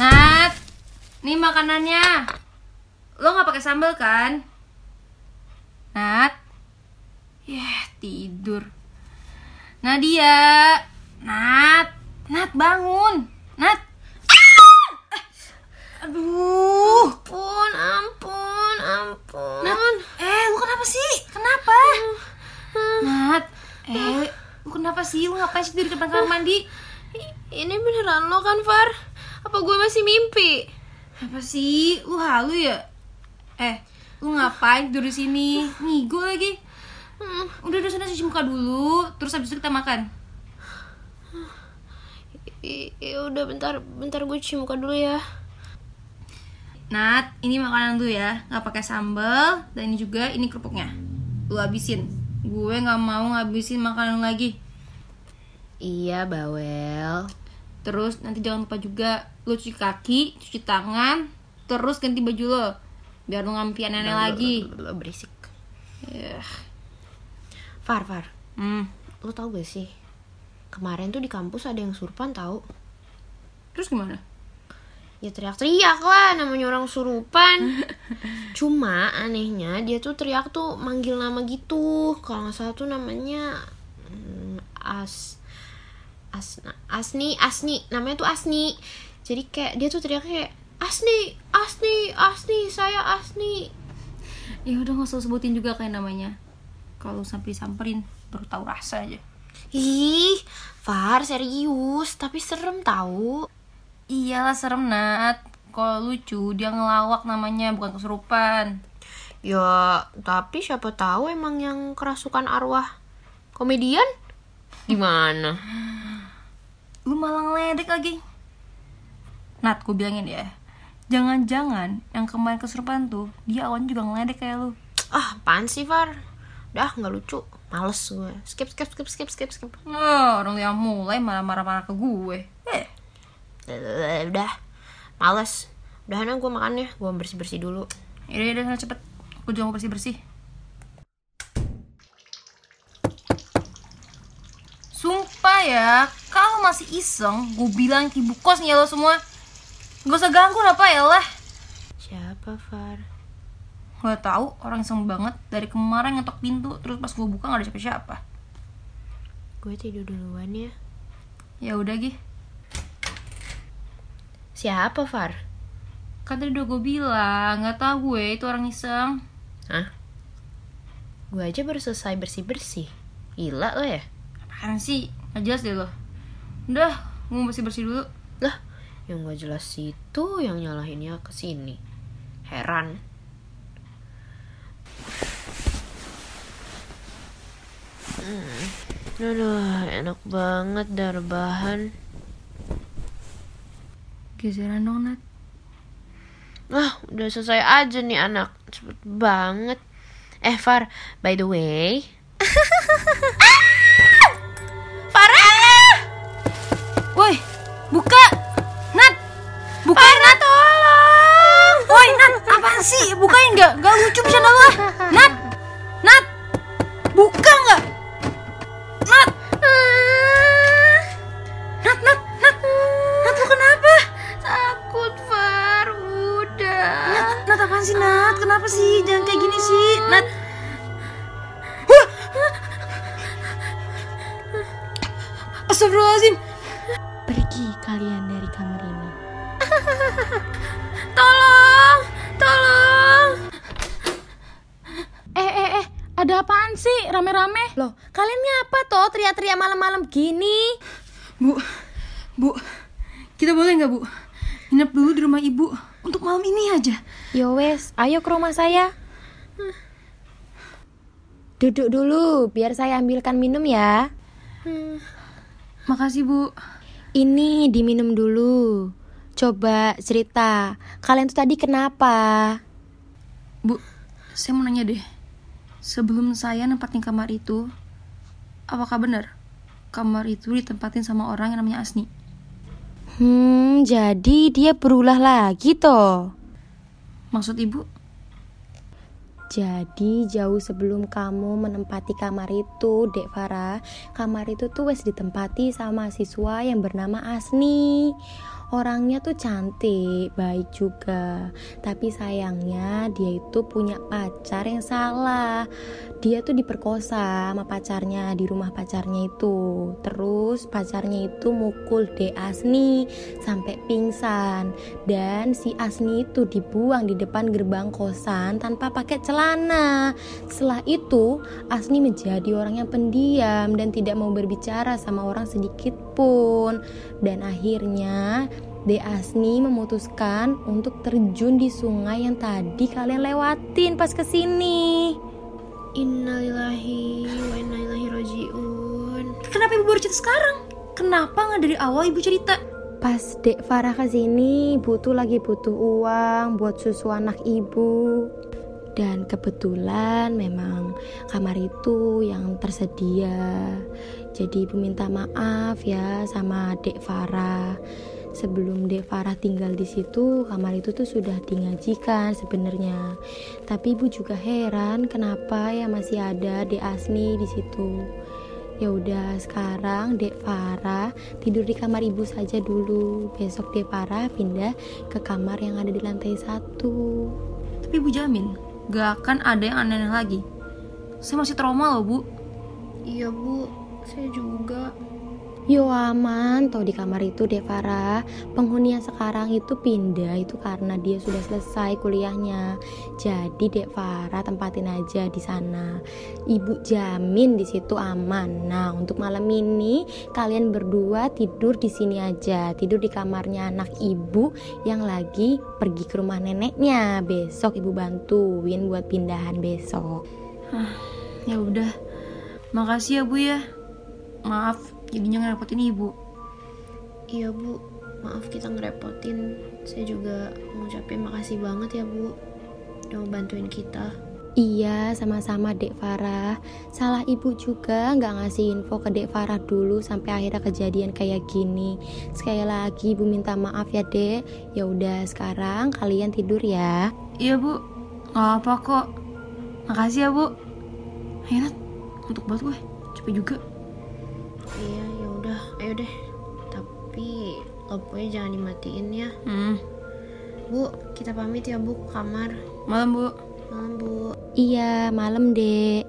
Nat, nih makanannya. Lo nggak pakai sambal kan? Nat, ya tidur. Nadia, Nat, Nat bangun, Nat. Ah! Aduh, Ampun, ampun, ampun. Nat, eh lu kenapa sih? Kenapa? Nat, eh lu kenapa sih? Lu ngapain sih di depan kamar mandi? Ini beneran lo kan, Far? Apa gue masih mimpi? Apa sih? Lu halu ya? Eh, lu ngapain tidur di sini? Ngigo lagi. Hmm, Udah udah sana cuci muka dulu, terus habis itu kita makan. i- udah bentar, bentar gue cuci muka dulu ya. Nat, ini makanan lu ya, nggak pakai sambal dan ini juga ini kerupuknya. Lu habisin. Gue nggak mau ngabisin makanan lu lagi. Iya, bawel. Terus nanti jangan lupa juga lu cuci kaki, cuci tangan, terus ganti baju lo. Biar lu ngampi nenek lagi. Lo berisik. Ya. Far, Far. Hmm. Lo tau gak sih? Kemarin tuh di kampus ada yang surpan tahu. Terus gimana? Ya teriak-teriak lah namanya orang surupan. Cuma anehnya dia tuh teriak tuh manggil nama gitu. Kalau nggak salah tuh namanya hmm, As As Asni Asni namanya tuh Asni. Jadi kayak dia tuh teriak kayak Asni Asni Asni saya Asni. Ya udah nggak usah sebutin juga kayak namanya. Kalau sampai disamperin baru tahu rasa aja. Ih, Far serius tapi serem tahu. Iyalah serem Nat. Kalau lucu dia ngelawak namanya bukan kesurupan. Ya, tapi siapa tahu emang yang kerasukan arwah komedian? Gimana? Lu malah ngeledek lagi. Nat, gue bilangin ya. Jangan-jangan yang kemarin kesurupan tuh dia awalnya juga ngeledek kayak lu. Ah, apaan sih, Far? Dah, nggak lucu. Males gue. Skip, skip, skip, skip, skip, skip. Oh, orang yang mulai malah marah-marah ke gue. Eh, Eh, Udah, males. Udahan gue makannya. Gue bersih-bersih dulu. yaudah yaudah sana cepet. Aku juga mau bersih-bersih. Sumpah ya, kalau masih iseng, gue bilang ke ibu kosnya lo semua. Gak usah ganggu apa ya lah. Siapa, Far? Gak tahu orang iseng banget dari kemarin ngetok pintu terus pas gue buka gak ada siapa-siapa. Gue tidur duluan ya. Ya udah gih, Siapa, Far? kan tadi udah gue bilang nggak tahu gue itu orang iseng. Hah? Gue aja baru selesai bersih-bersih. Gila lo ya? Apaan sih? Gak jelas deh lo. Udah, gue mau bersih-bersih dulu. Lah, yang gak jelas itu yang nyalahinnya ke sini. Heran. Hmm. Aduh, enak banget dar bahan. Geseran dong, Nat. Ah, udah selesai aja nih anak. Cepet banget. Eh, Far, by the way. nggak? Gak lucu lo ah. Nat! Nat! Buka nggak? Nat! Nat, Nat, Nat! Nat, lu kenapa? Takut, Far. Udah. Nat, Nat apaan sih, Nat? Kenapa sih? Jangan kayak gini sih, Nat. Astagfirullahaladzim. Pergi kalian dari kamar ini. apaan sih rame-rame? Loh, kalian ngapa toh teriak-teriak malam-malam gini? Bu, Bu, kita boleh nggak Bu? Nginep dulu di rumah Ibu untuk malam ini aja. Yo wes, ayo ke rumah saya. Duduk dulu, biar saya ambilkan minum ya. Makasih Bu. Ini diminum dulu. Coba cerita, kalian tuh tadi kenapa? Bu, saya mau nanya deh. Sebelum saya nempatin kamar itu, apakah benar kamar itu ditempatin sama orang yang namanya Asni? Hmm, jadi dia berulah lagi toh. Maksud Ibu? Jadi jauh sebelum kamu menempati kamar itu, Dek Farah, kamar itu tuh wes ditempati sama siswa yang bernama Asni. Orangnya tuh cantik, baik juga. Tapi sayangnya dia itu punya pacar yang salah. Dia tuh diperkosa sama pacarnya di rumah pacarnya itu. Terus pacarnya itu mukul De Asni sampai pingsan. Dan si Asni itu dibuang di depan gerbang kosan tanpa pakai celana. Setelah itu, Asni menjadi orang yang pendiam dan tidak mau berbicara sama orang sedikit pun. Dan akhirnya De Asni memutuskan untuk terjun di sungai yang tadi kalian lewatin pas ke sini. Innalillahi wa inna ilaihi rajiun. Kenapa ibu baru cerita sekarang? Kenapa nggak dari awal ibu cerita? Pas Dek Farah ke sini, butuh lagi butuh uang buat susu anak ibu. Dan kebetulan memang kamar itu yang tersedia. Jadi ibu minta maaf ya sama Dek Farah. Sebelum Dek Farah tinggal di situ, kamar itu tuh sudah dingajikan sebenarnya. Tapi ibu juga heran kenapa ya masih ada Dek Asni di situ. Ya udah sekarang Dek Farah tidur di kamar ibu saja dulu. Besok Dek Farah pindah ke kamar yang ada di lantai satu. Tapi ibu jamin gak akan ada yang aneh-aneh lagi. Saya masih trauma loh bu. Iya bu, saya juga. Yo aman, toh di kamar itu Dek Farah Penghuni yang sekarang itu pindah itu karena dia sudah selesai kuliahnya. Jadi Dek Farah tempatin aja di sana. Ibu jamin di situ aman. Nah, untuk malam ini kalian berdua tidur di sini aja. Tidur di kamarnya anak ibu yang lagi pergi ke rumah neneknya. Besok ibu bantuin buat pindahan besok. Ya udah, makasih ya bu ya. Maaf, jadinya ngerepotin ibu. Iya bu, maaf kita ngerepotin. Saya juga ngucapin makasih banget ya bu. Udah mau bantuin kita. Iya, sama-sama Dek Farah. Salah ibu juga nggak ngasih info ke Dek Farah dulu sampai akhirnya kejadian kayak gini. Sekali lagi ibu minta maaf ya Dek. Ya udah sekarang kalian tidur ya. Iya bu, nggak apa kok. Makasih ya bu. Ayo Nat, untuk buat gue. Capek juga. Iya ya udah, ayo deh. Tapi lampunya jangan dimatiin ya. Hmm, Bu, kita pamit ya bu ke kamar. malam bu. Malam bu. Iya, malam Dek.